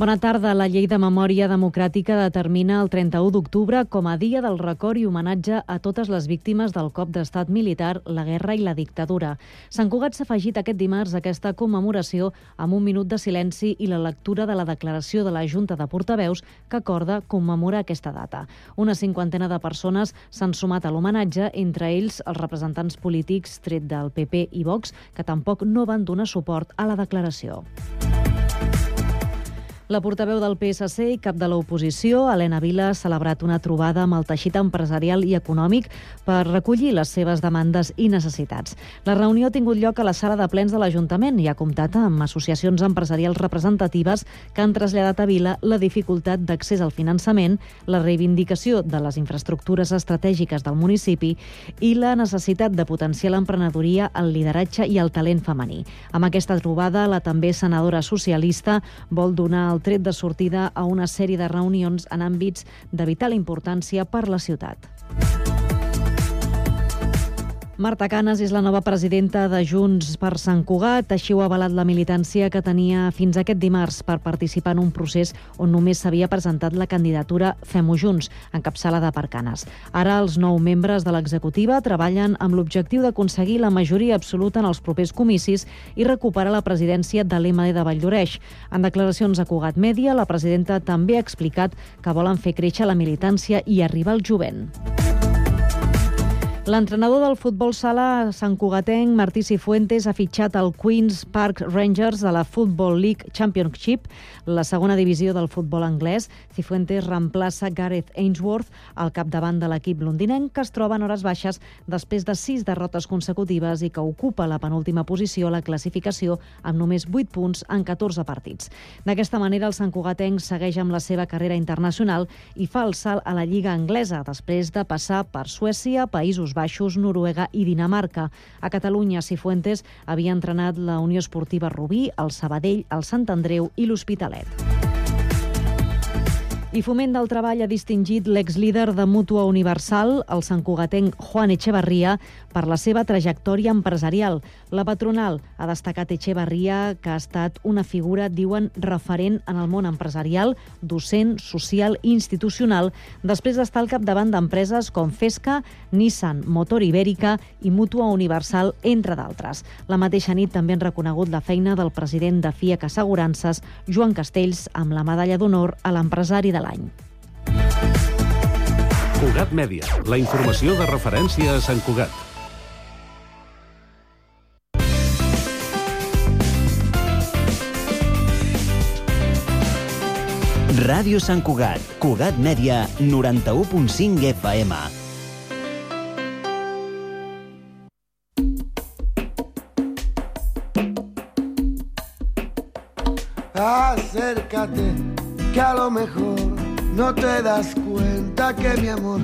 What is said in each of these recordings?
Bona tarda. La llei de memòria democràtica determina el 31 d'octubre com a dia del record i homenatge a totes les víctimes del cop d'estat militar, la guerra i la dictadura. Sant Cugat s'ha afegit aquest dimarts aquesta commemoració amb un minut de silenci i la lectura de la declaració de la Junta de Portaveus que acorda commemorar aquesta data. Una cinquantena de persones s'han sumat a l'homenatge, entre ells els representants polítics tret del PP i Vox, que tampoc no van donar suport a la declaració. La portaveu del PSC i cap de l'oposició, Helena Vila, ha celebrat una trobada amb el teixit empresarial i econòmic per recollir les seves demandes i necessitats. La reunió ha tingut lloc a la sala de plens de l'Ajuntament i ha comptat amb associacions empresarials representatives que han traslladat a Vila la dificultat d'accés al finançament, la reivindicació de les infraestructures estratègiques del municipi i la necessitat de potenciar l'emprenedoria, el lideratge i el talent femení. Amb aquesta trobada, la també senadora socialista vol donar el tret de sortida a una sèrie de reunions en àmbits de vital importància per la ciutat. Marta Canes és la nova presidenta de Junts per Sant Cugat. Així ho ha avalat la militància que tenia fins aquest dimarts per participar en un procés on només s'havia presentat la candidatura Fem-ho Junts, encapçalada per Canes. Ara els nou membres de l'executiva treballen amb l'objectiu d'aconseguir la majoria absoluta en els propers comicis i recuperar la presidència de l'MD de Valldoreix. En declaracions a Cugat Mèdia, la presidenta també ha explicat que volen fer créixer la militància i arribar al jovent. L'entrenador del futbol sala Sant Cugatenc, Martí Cifuentes, ha fitxat el Queen's Park Rangers de la Football League Championship, la segona divisió del futbol anglès. Cifuentes reemplaça Gareth Ainsworth al capdavant de l'equip londinenc, que es troba en hores baixes després de sis derrotes consecutives i que ocupa la penúltima posició a la classificació amb només 8 punts en 14 partits. D'aquesta manera, el Sant Cugatenc segueix amb la seva carrera internacional i fa el salt a la Lliga anglesa després de passar per Suècia, Països Baixos, Noruega i Dinamarca. A Catalunya, Cifuentes havia entrenat la Unió Esportiva Rubí, el Sabadell, el Sant Andreu i l'Hospitalet. I Foment del Treball ha distingit l'exlíder de Mútua Universal, el santcugatenc Juan Echevarria, per la seva trajectòria empresarial. La patronal ha destacat Echevarria, que ha estat una figura, diuen, referent en el món empresarial, docent, social i institucional, després d'estar al capdavant d'empreses com Fesca, Nissan, Motor Ibèrica i Mútua Universal, entre d'altres. La mateixa nit també han reconegut la feina del president de FIAC Assegurances, Joan Castells, amb la medalla d'honor a l'empresari de l'any. Cugat Mèdia, la informació de referència a Sant Cugat. Ràdio Sant Cugat, Cugat Mèdia, 91.5 FM. Acércate, que a lo mejor no te das cuenta que mi amor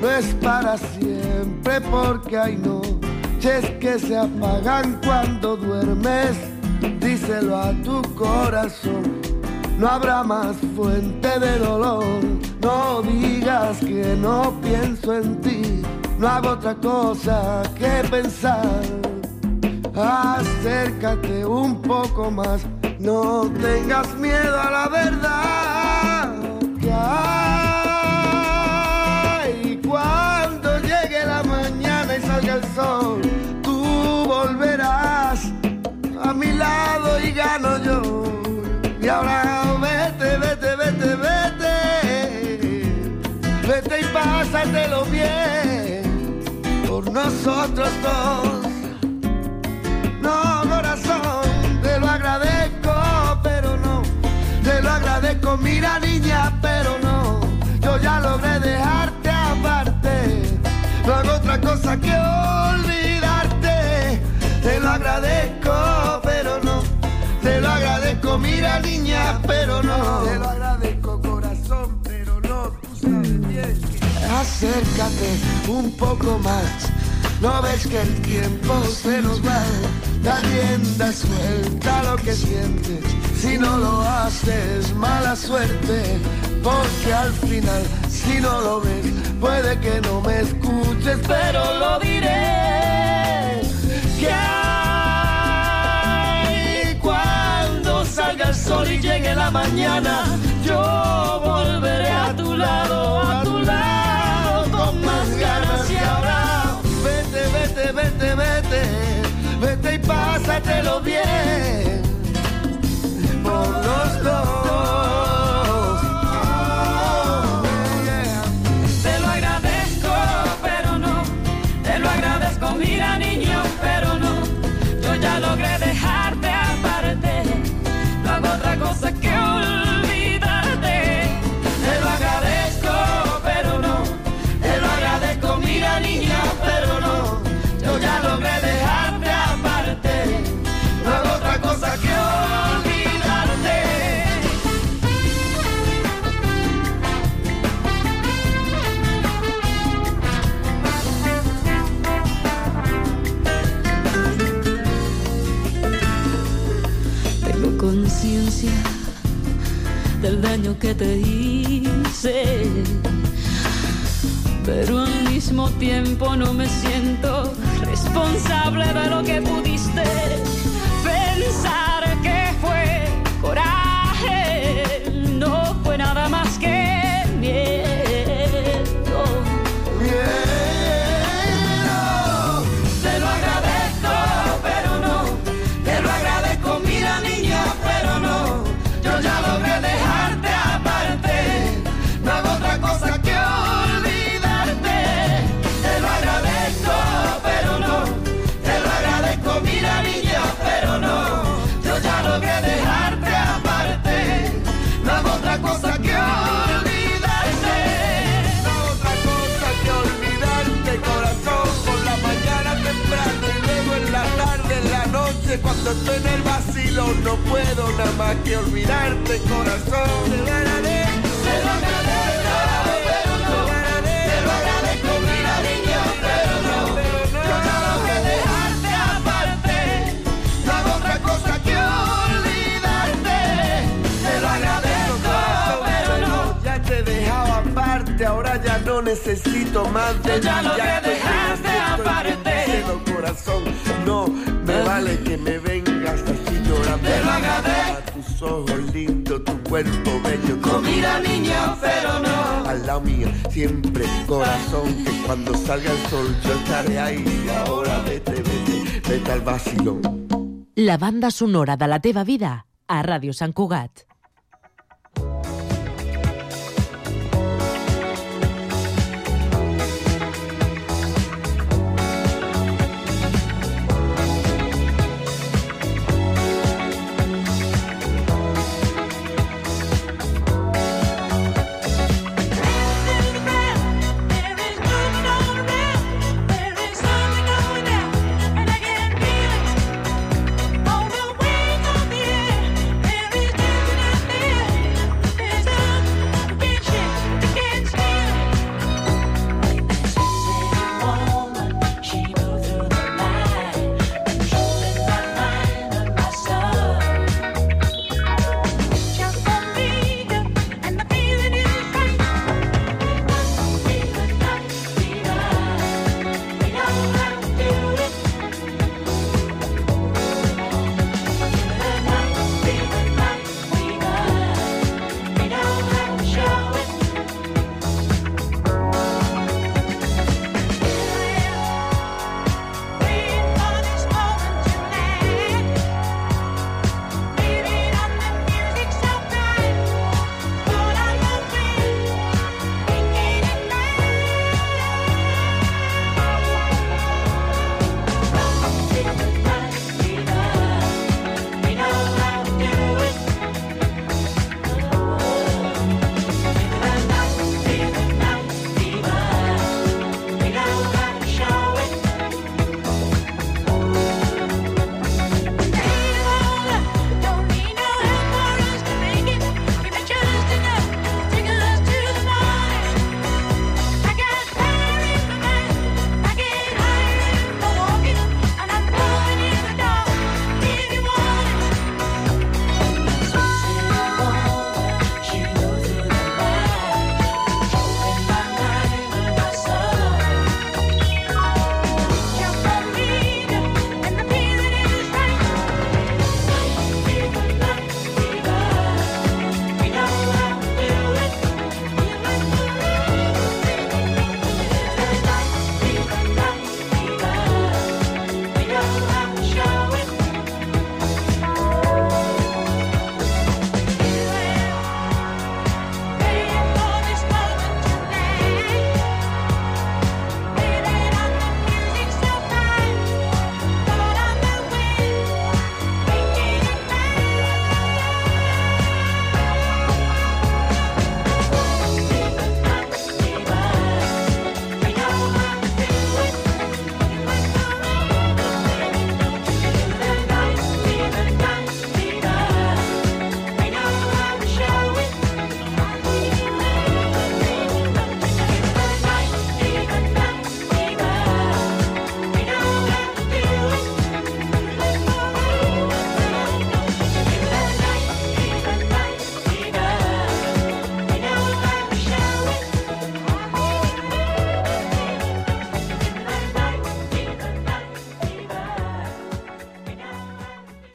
no es para siempre porque hay noches que se apagan cuando duermes. Díselo a tu corazón, no habrá más fuente de dolor. No digas que no pienso en ti, no hago otra cosa que pensar. Acércate un poco más, no tengas miedo a la verdad. Que hay cuando llegue la mañana y salga el sol, tú volverás a mi lado y gano yo. Y ahora Pásatelo bien por nosotros dos. No, corazón, te lo agradezco, pero no. Te lo agradezco, mira niña, pero no. Yo ya logré dejarte aparte. No hago otra cosa que olvidarte. Te lo agradezco, pero no. Te lo agradezco, mira niña, pero no. Te lo agradezco, corazón, Mm. Acércate un poco más, no ves que el tiempo se nos va. Da rienda suelta lo que sientes, si no lo haces, mala suerte. Porque al final, si no lo ves, puede que no me escuches, pero lo diré. Que hay cuando salga el sol y llegue la mañana, yo volveré llévatelo bien. Del daño que te hice, pero al mismo tiempo no me siento responsable de lo que pudiste cuando estoy en el vacilo, no puedo nada más que olvidarte, corazón. Te lo agradezco, Te lo agradezco, pero no. Te lo agradezco, mira niña, pero no. Yo ya logré dejarte aparte. No hago otra cosa que olvidarte. Te lo agradezco, pero no. Ya te he dejado aparte, ahora ya no necesito más de ya te cuerpo bello. Mira niña, pero no. Al lado mío, siempre, corazón, que cuando salga el sol yo estaré ahí. Ahora vete, vete, vete al vacilón. La banda sonora de la teva vida a Ràdio Sant Cugat.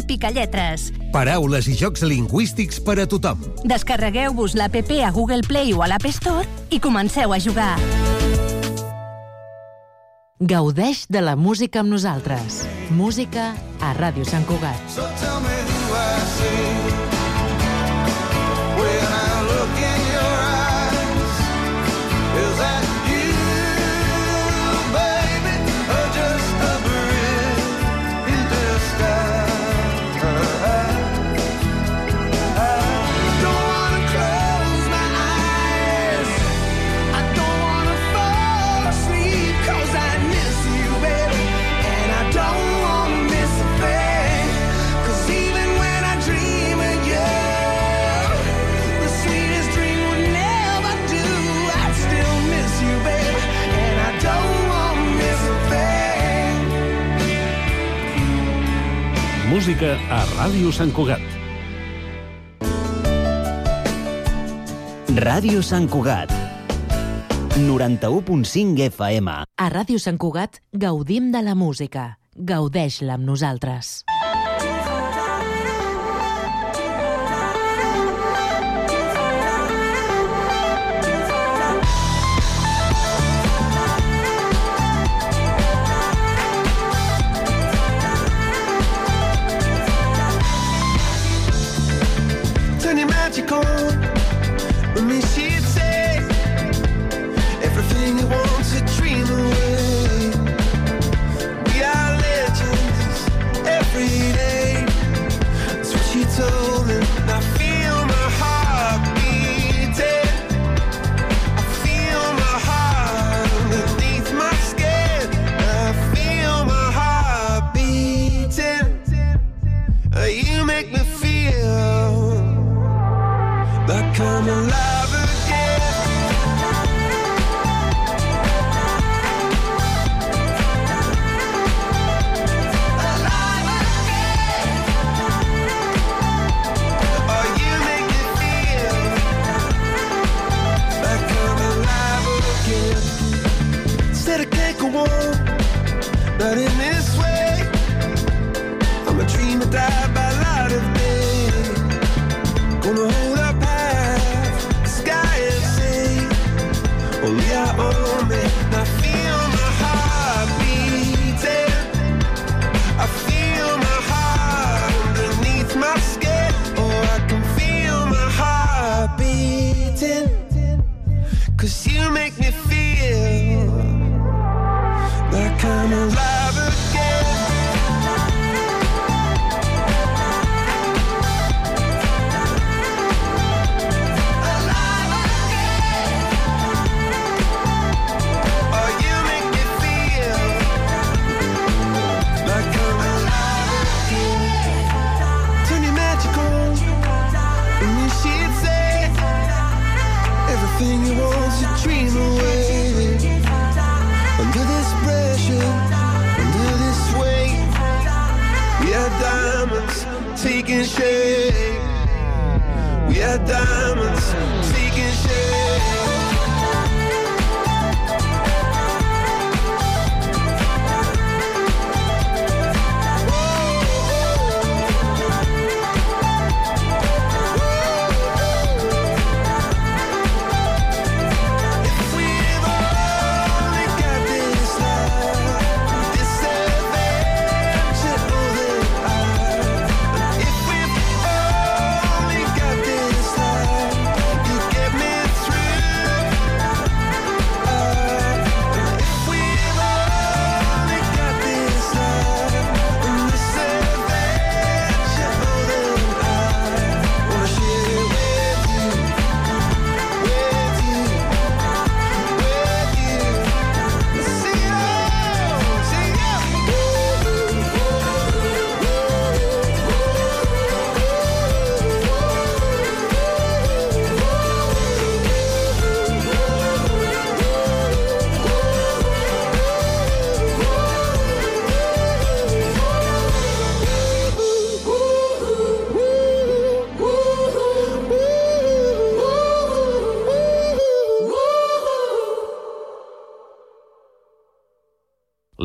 al Picalletres. Paraules i jocs lingüístics per a tothom. Descarregueu-vos l'APP a Google Play o a l'App Store i comenceu a jugar. Gaudeix de la música amb nosaltres. Música a Ràdio Sant Cugat. So tell me who I see. música a Ràdio Sant Cugat. Ràdio Sant Cugat. 91.5 FM. A Ràdio Sant Cugat gaudim de la música. Gaudeix-la amb nosaltres.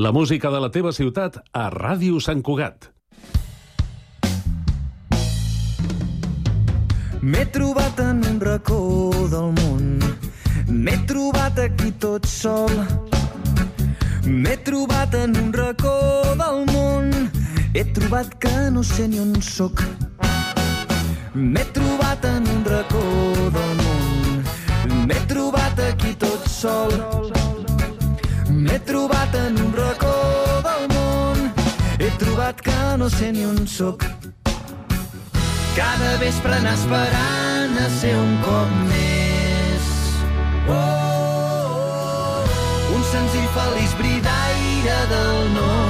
La música de la teva ciutat a Ràdio Sant Cugat. M'he trobat en un racó del món. M'he trobat aquí tot sol. M'he trobat en un racó del món. He trobat que no sé ni on sóc. M'he trobat en un racó del món. M'he trobat aquí tot sol. M'he trobat en un racó del món. He trobat que no sé ni on sóc. Cada vespre anar esperant a ser un cop més. Oh, oh, oh. Un senzill feliç bridaire del no-res.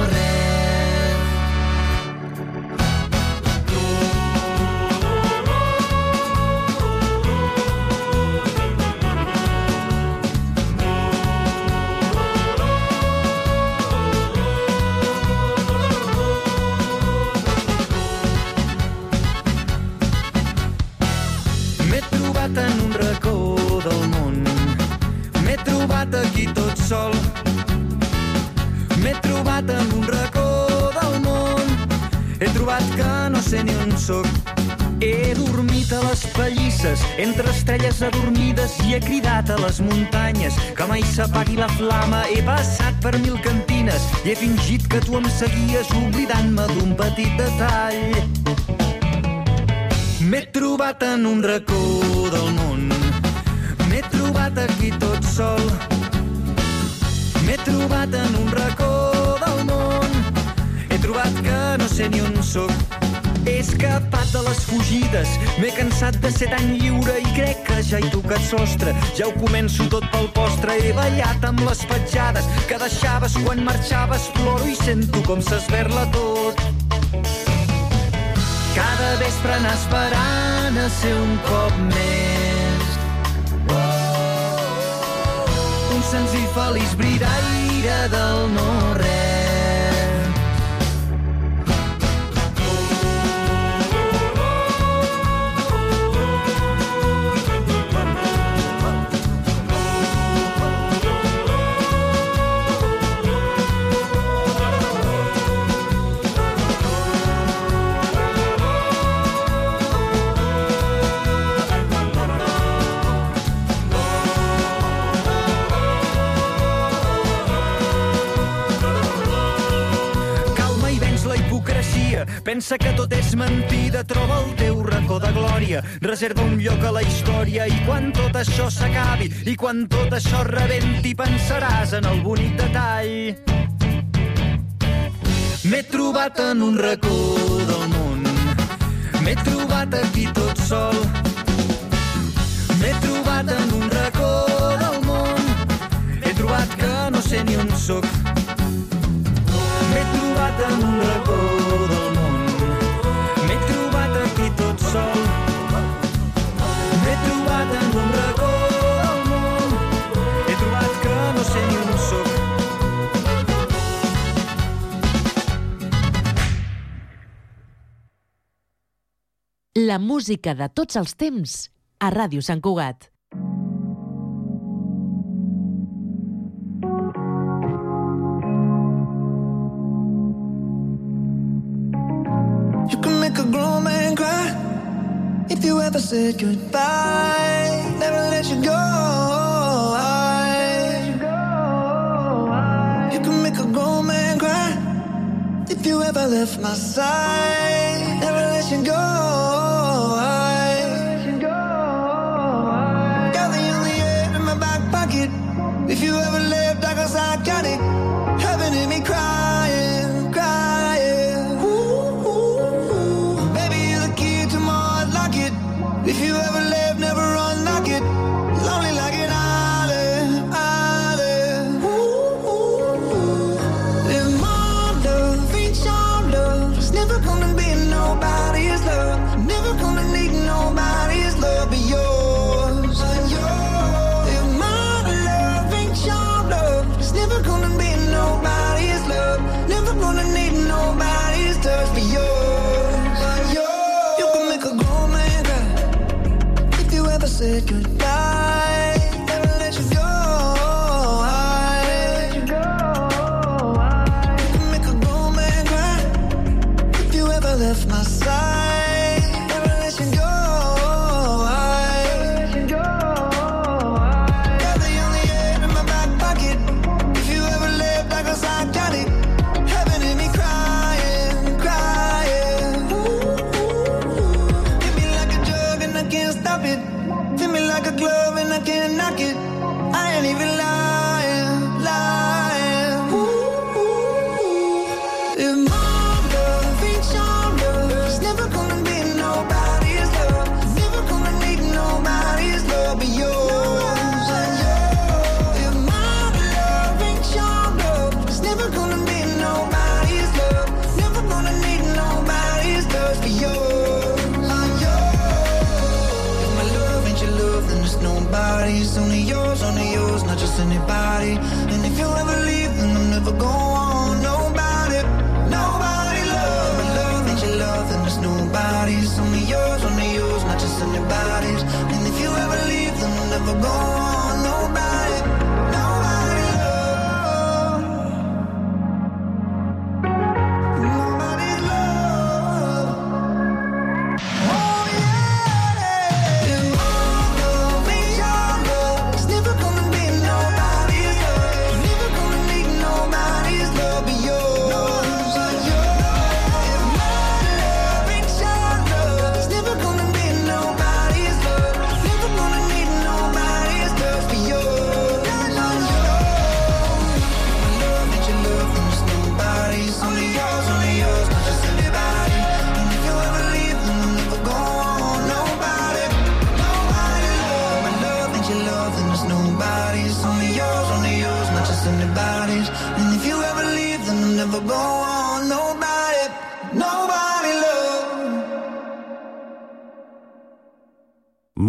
Sóc. He dormit a les pallisses, entre estrelles adormides, i he cridat a les muntanyes que mai s'apagui la flama. He passat per mil cantines i he fingit que tu em seguies oblidant-me d'un petit detall. M'he trobat en un racó del món. M'he trobat aquí tot sol. M'he trobat en un racó del món. He trobat que no sé ni on sóc. Escapat de les fugides, m'he cansat de ser tan lliure i crec que ja he tocat sostre. Ja ho començo tot pel postre, he ballat amb les petjades que deixaves quan marxaves, ploro i sento com s'esberla tot. Cada vespre anar esperant a ser un cop més. Un senzill feliç bridaire del no-res. Pensa que tot és mentida, troba el teu racó de glòria. Reserva un lloc a la història i quan tot això s'acabi i quan tot això rebenti pensaràs en el bonic detall. M'he trobat en un racó del món, m'he trobat aquí tot sol. M'he trobat en un racó del món, he trobat que no sé ni on sóc. M'he trobat en un racó He trobat. La música de tots els temps a Ràdio Sant Cugat. If you ever said goodbye. Never let you go. You can make a grown man cry if you ever left my side. Never let you go.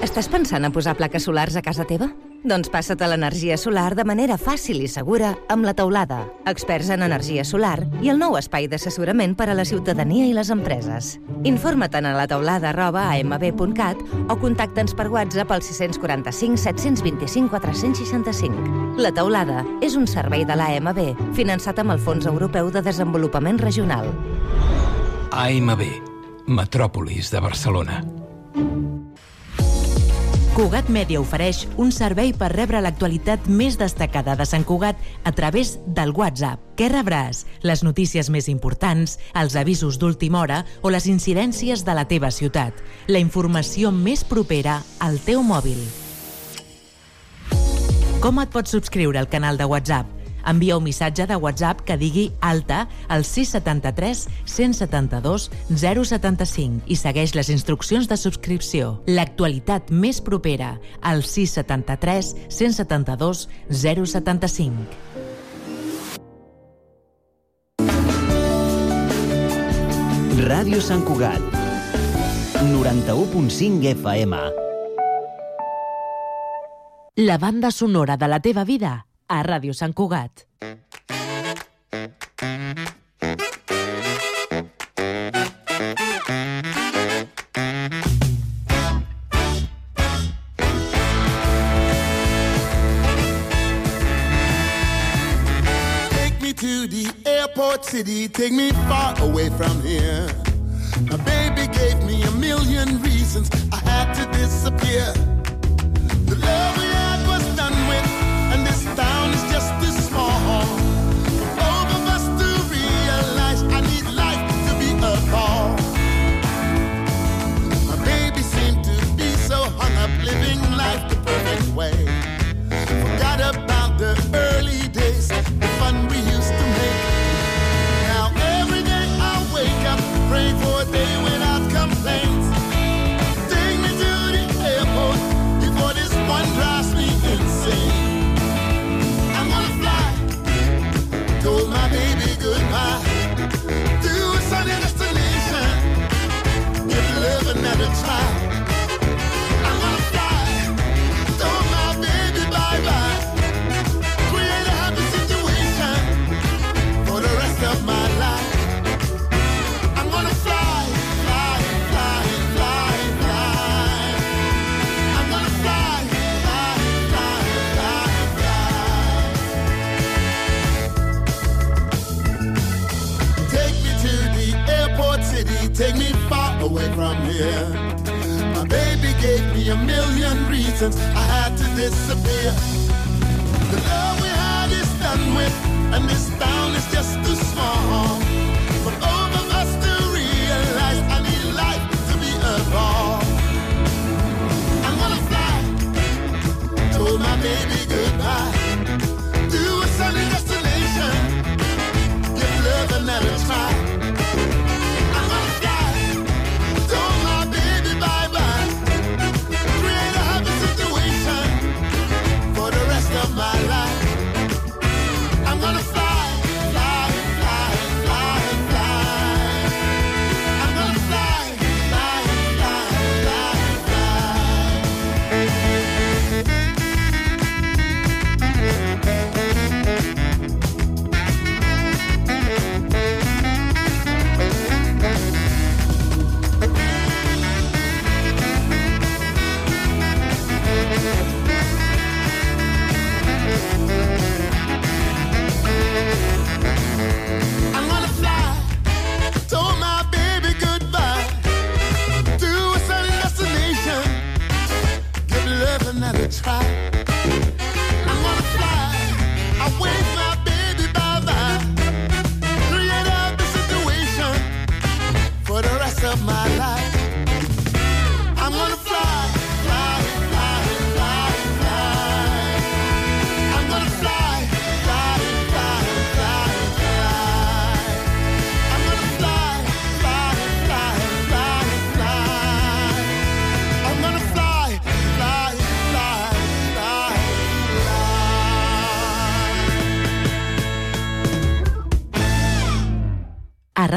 Estàs pensant a posar plaques solars a casa teva? Doncs passa't a l'energia solar de manera fàcil i segura amb la teulada, experts en energia solar i el nou espai d'assessorament per a la ciutadania i les empreses. Informa't a la teulada arroba amb.cat o contacta'ns per WhatsApp al 645 725 465. La teulada és un servei de l'AMB finançat amb el Fons Europeu de Desenvolupament Regional. AMB, Metròpolis de Barcelona. Cugat Mèdia ofereix un servei per rebre l'actualitat més destacada de Sant Cugat a través del WhatsApp. Què rebràs? Les notícies més importants, els avisos d'última hora o les incidències de la teva ciutat. La informació més propera al teu mòbil. Com et pots subscriure al canal de WhatsApp? Envia un missatge de WhatsApp que digui alta al 673 172 075 i segueix les instruccions de subscripció. L'actualitat més propera al 673 172 075. Ràdio Sant Cugat. 91.5 FM. La banda sonora de la teva vida a Ràdio Sant Cugat. Take me to the airport city, take me far away from here. My baby gave me a million reasons I had to disappear. Reasons I had to disappear. The love we had is done with, and this town is just too small. For both of us to realize I need life to be a ball. I'm gonna fly, told my baby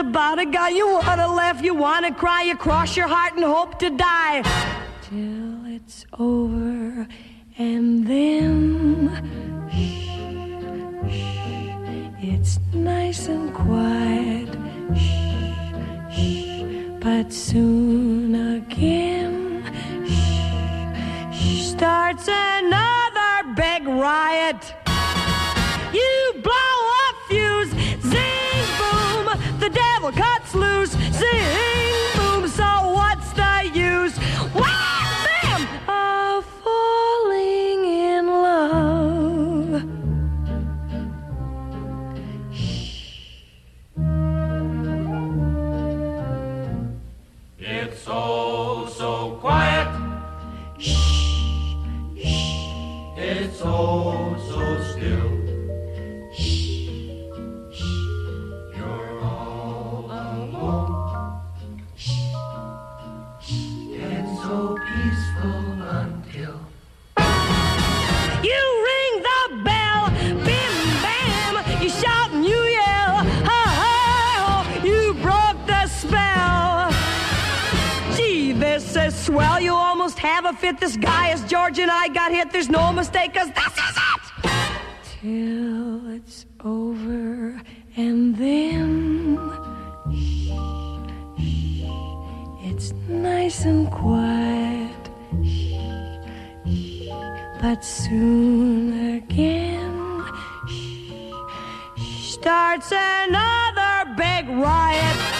About a guy. You wanna laugh, you wanna cry, you cross your heart and hope to die. Till it's over, and then shh, shh, it's nice and quiet. Shh, shh, but soon again shh, shh, starts another big riot. You blow devil cuts loose, zing fit. This guy is George and I got hit, there's no mistake, cause this is it. Till it's over, and then shh, shh, it's nice and quiet. Shh, But soon again starts another big riot.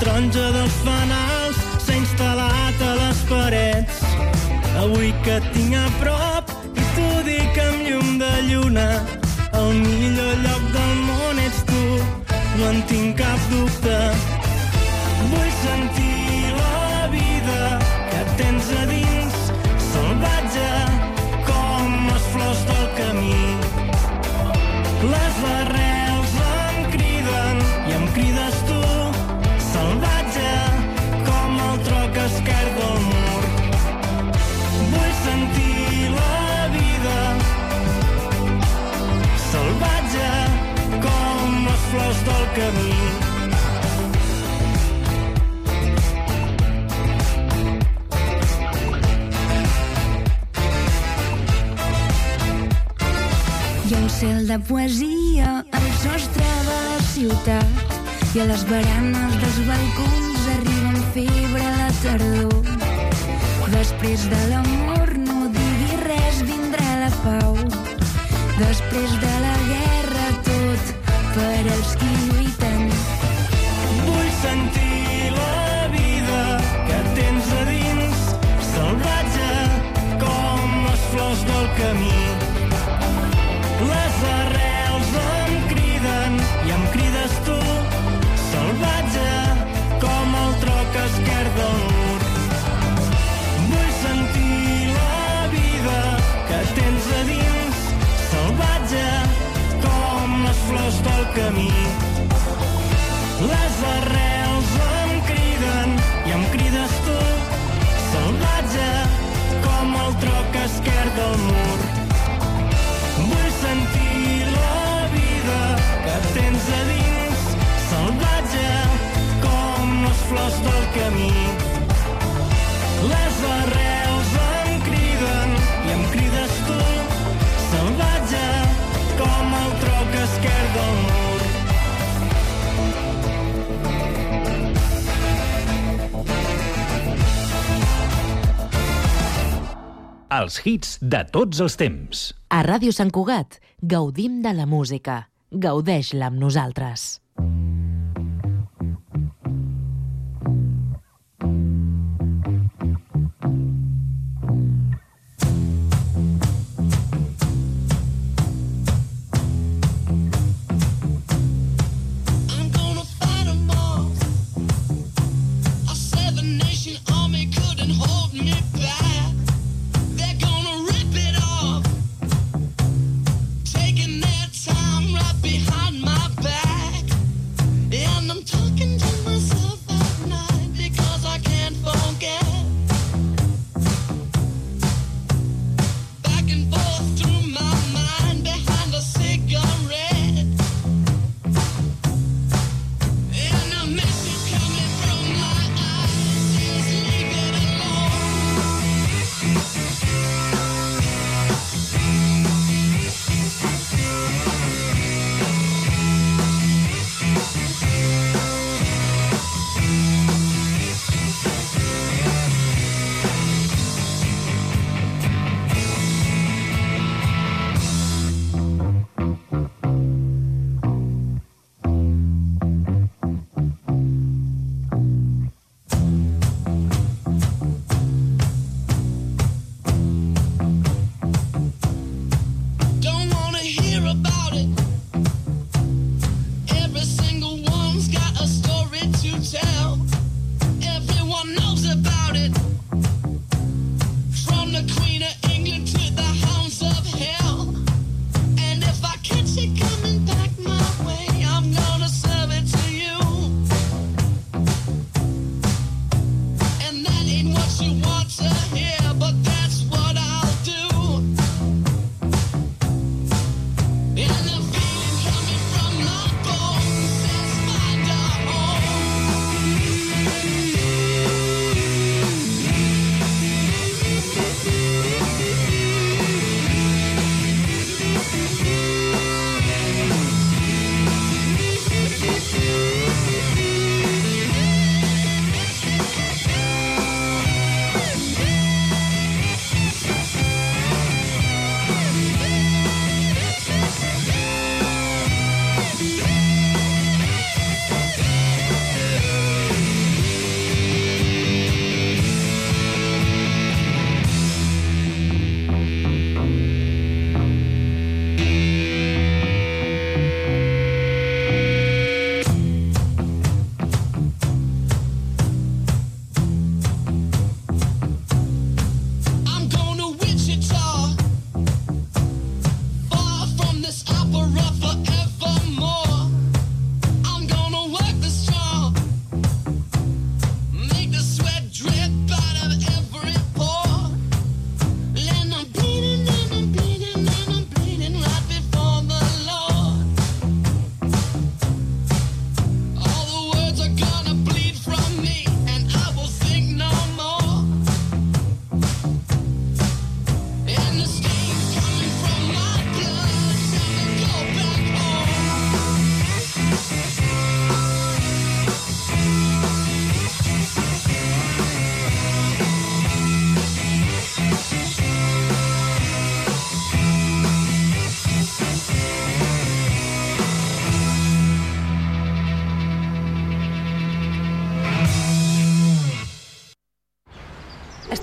Taronja dels fanals s'ha instal·lat a les parets. Avui que tinc a prop i t'ho dic amb llum de lluna, el millor lloc del món ets tu, no en tinc cap dubte. Camí. Hi ha un cel de poesia al sostre de la ciutat i a les baranes dels balcons arriba amb febre la tardor. Després de l'amor no diguis res, vindrà la pau. Després de la guerra tot per als qui sentir la vida que tens a dins, com flors del camí. Les criden i crides tu, com troc la vida que tens a dins, com flors del camí. flors del camí. Les arrels em criden i em crides tu, salvatge com el troc esquerre del mur. Els hits de tots els temps. A Ràdio Sant Cugat gaudim de la música. Gaudeix-la amb nosaltres.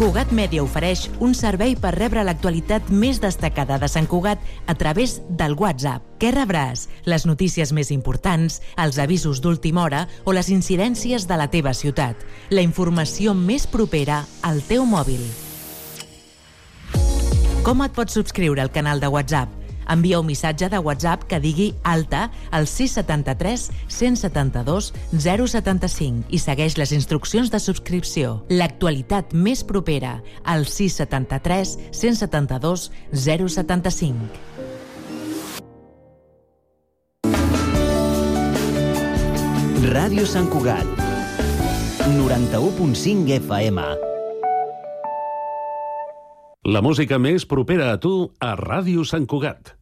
Cugat Mèdia ofereix un servei per rebre l'actualitat més destacada de Sant Cugat a través del WhatsApp. Què rebràs? Les notícies més importants, els avisos d'última hora o les incidències de la teva ciutat. La informació més propera al teu mòbil. Com et pots subscriure al canal de WhatsApp? Envia un missatge de WhatsApp que digui alta al 673 172 075 i segueix les instruccions de subscripció. L'actualitat més propera al 673 172 075. Ràdio Sant Cugat. 91.5 FM. La música més propera a tu a Ràdio Sant Cugat.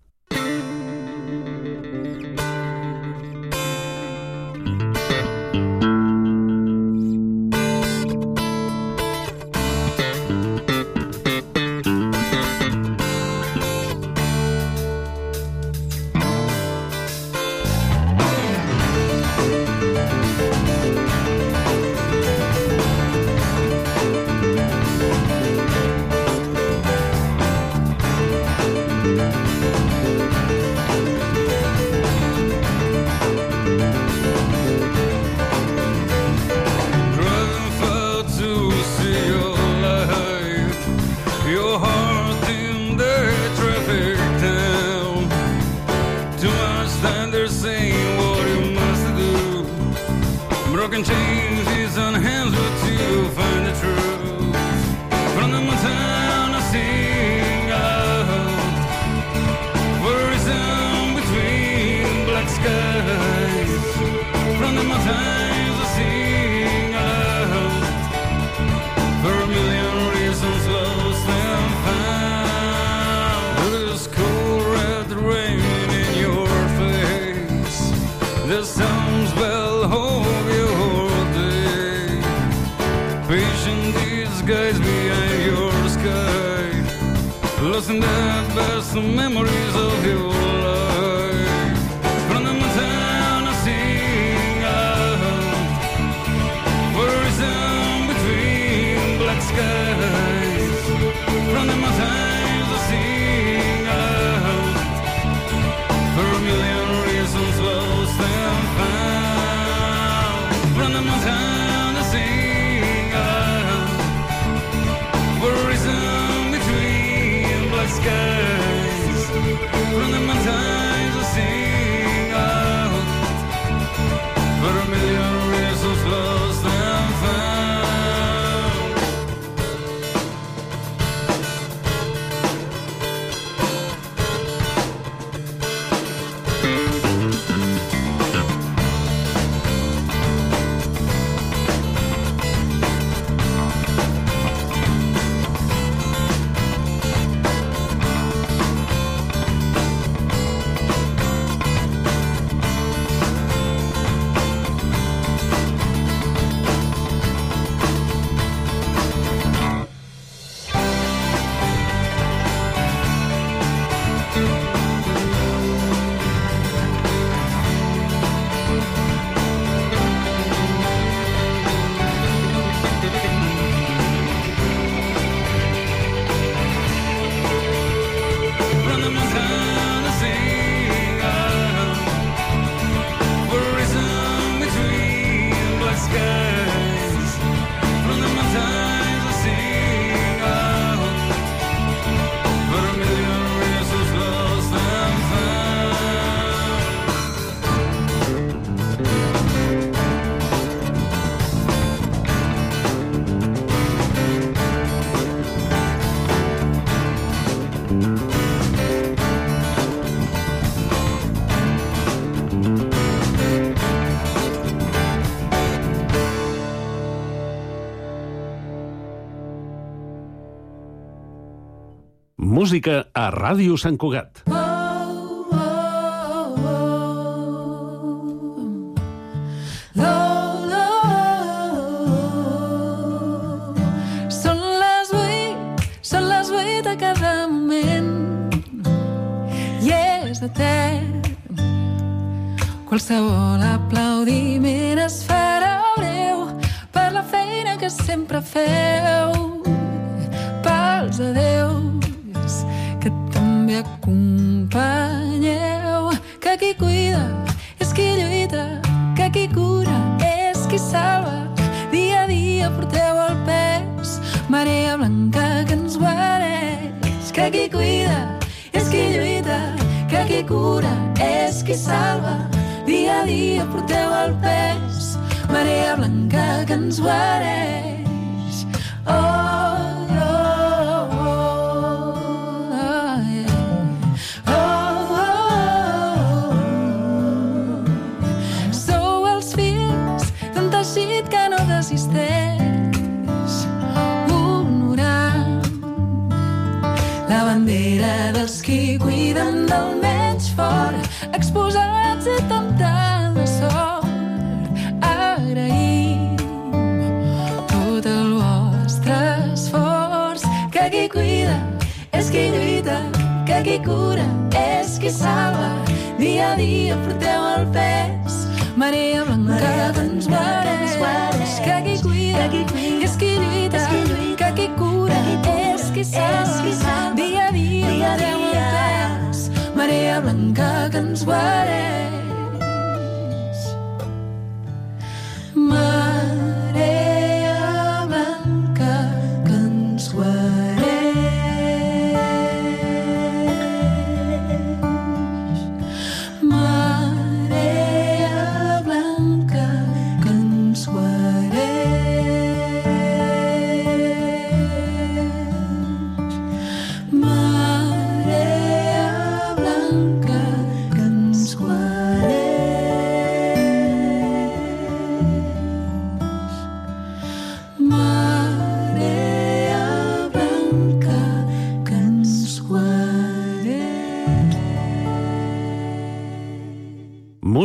Música a Ràdio Sant Cugat. Les vuit, són les. Qualsevol aplaudiment es farà breu per la feina que sempre feu, també acompanyeu, que qui cuida és qui lluita, que qui cura és qui salva. Dia a dia porteu el pes, marea blanca que ens guareix, que qui cuida és qui lluita, que qui cura és qui salva. Dia a dia porteu el pes, marea blanca que ens guareix. Qui cura és qui salva. Dia a dia porteu el pes, marea blanca que ens guareix, que qui cuida és qui lluita, que qui cura és qui salva. Dia a dia porteu el pes, marea blanca que ens guareix.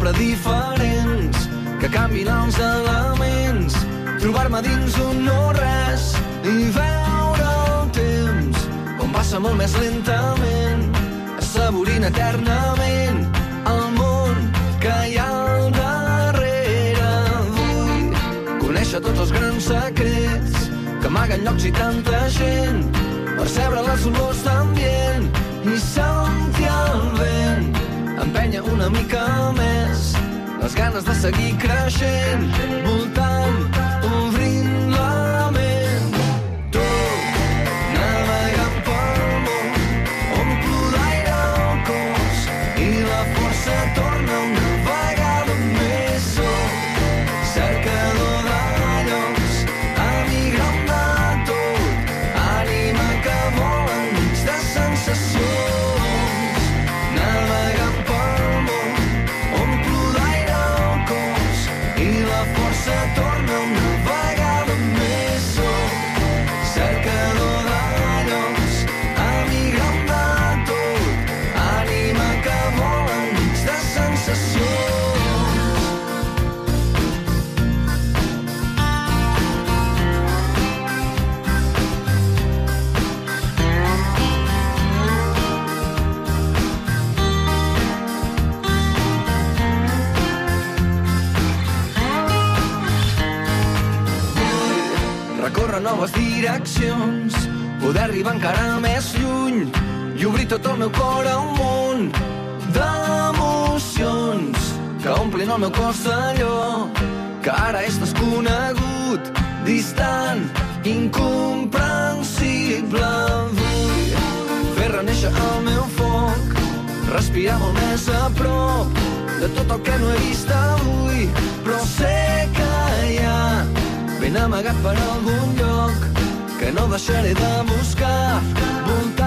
Sempre diferents que canvin els elements trobar-me dins un no-res i veure el temps com passa molt més lentament assaborint eternament el món que hi ha al darrere. Vull conèixer tots els grans secrets que amaguen llocs i tanta gent percebre les olors d'ambient i sentir el vent empenya una mica més. Les ganes de seguir creixent voltant, i la força torna direccions, poder arribar encara més lluny i obrir tot el meu cor a un món d'emocions que omplin el meu cos d'allò que ara és desconegut, distant, incomprensible. Vull fer reneixer el meu foc, respirar molt més a prop de tot el que no he vist avui, però sé que hi ha ben amagat per algun lloc que no deixaré de buscar, voltant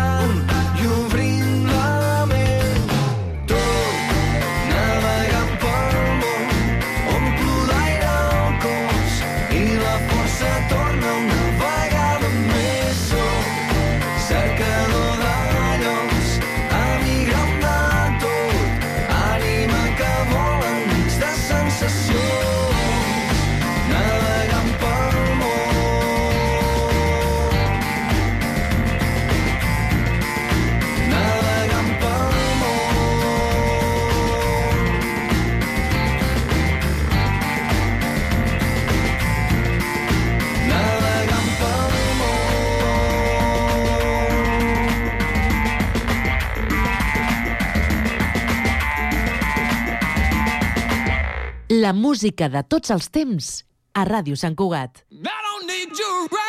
La música de tots els temps a Ràdio Sant Cugat. I don't need you around.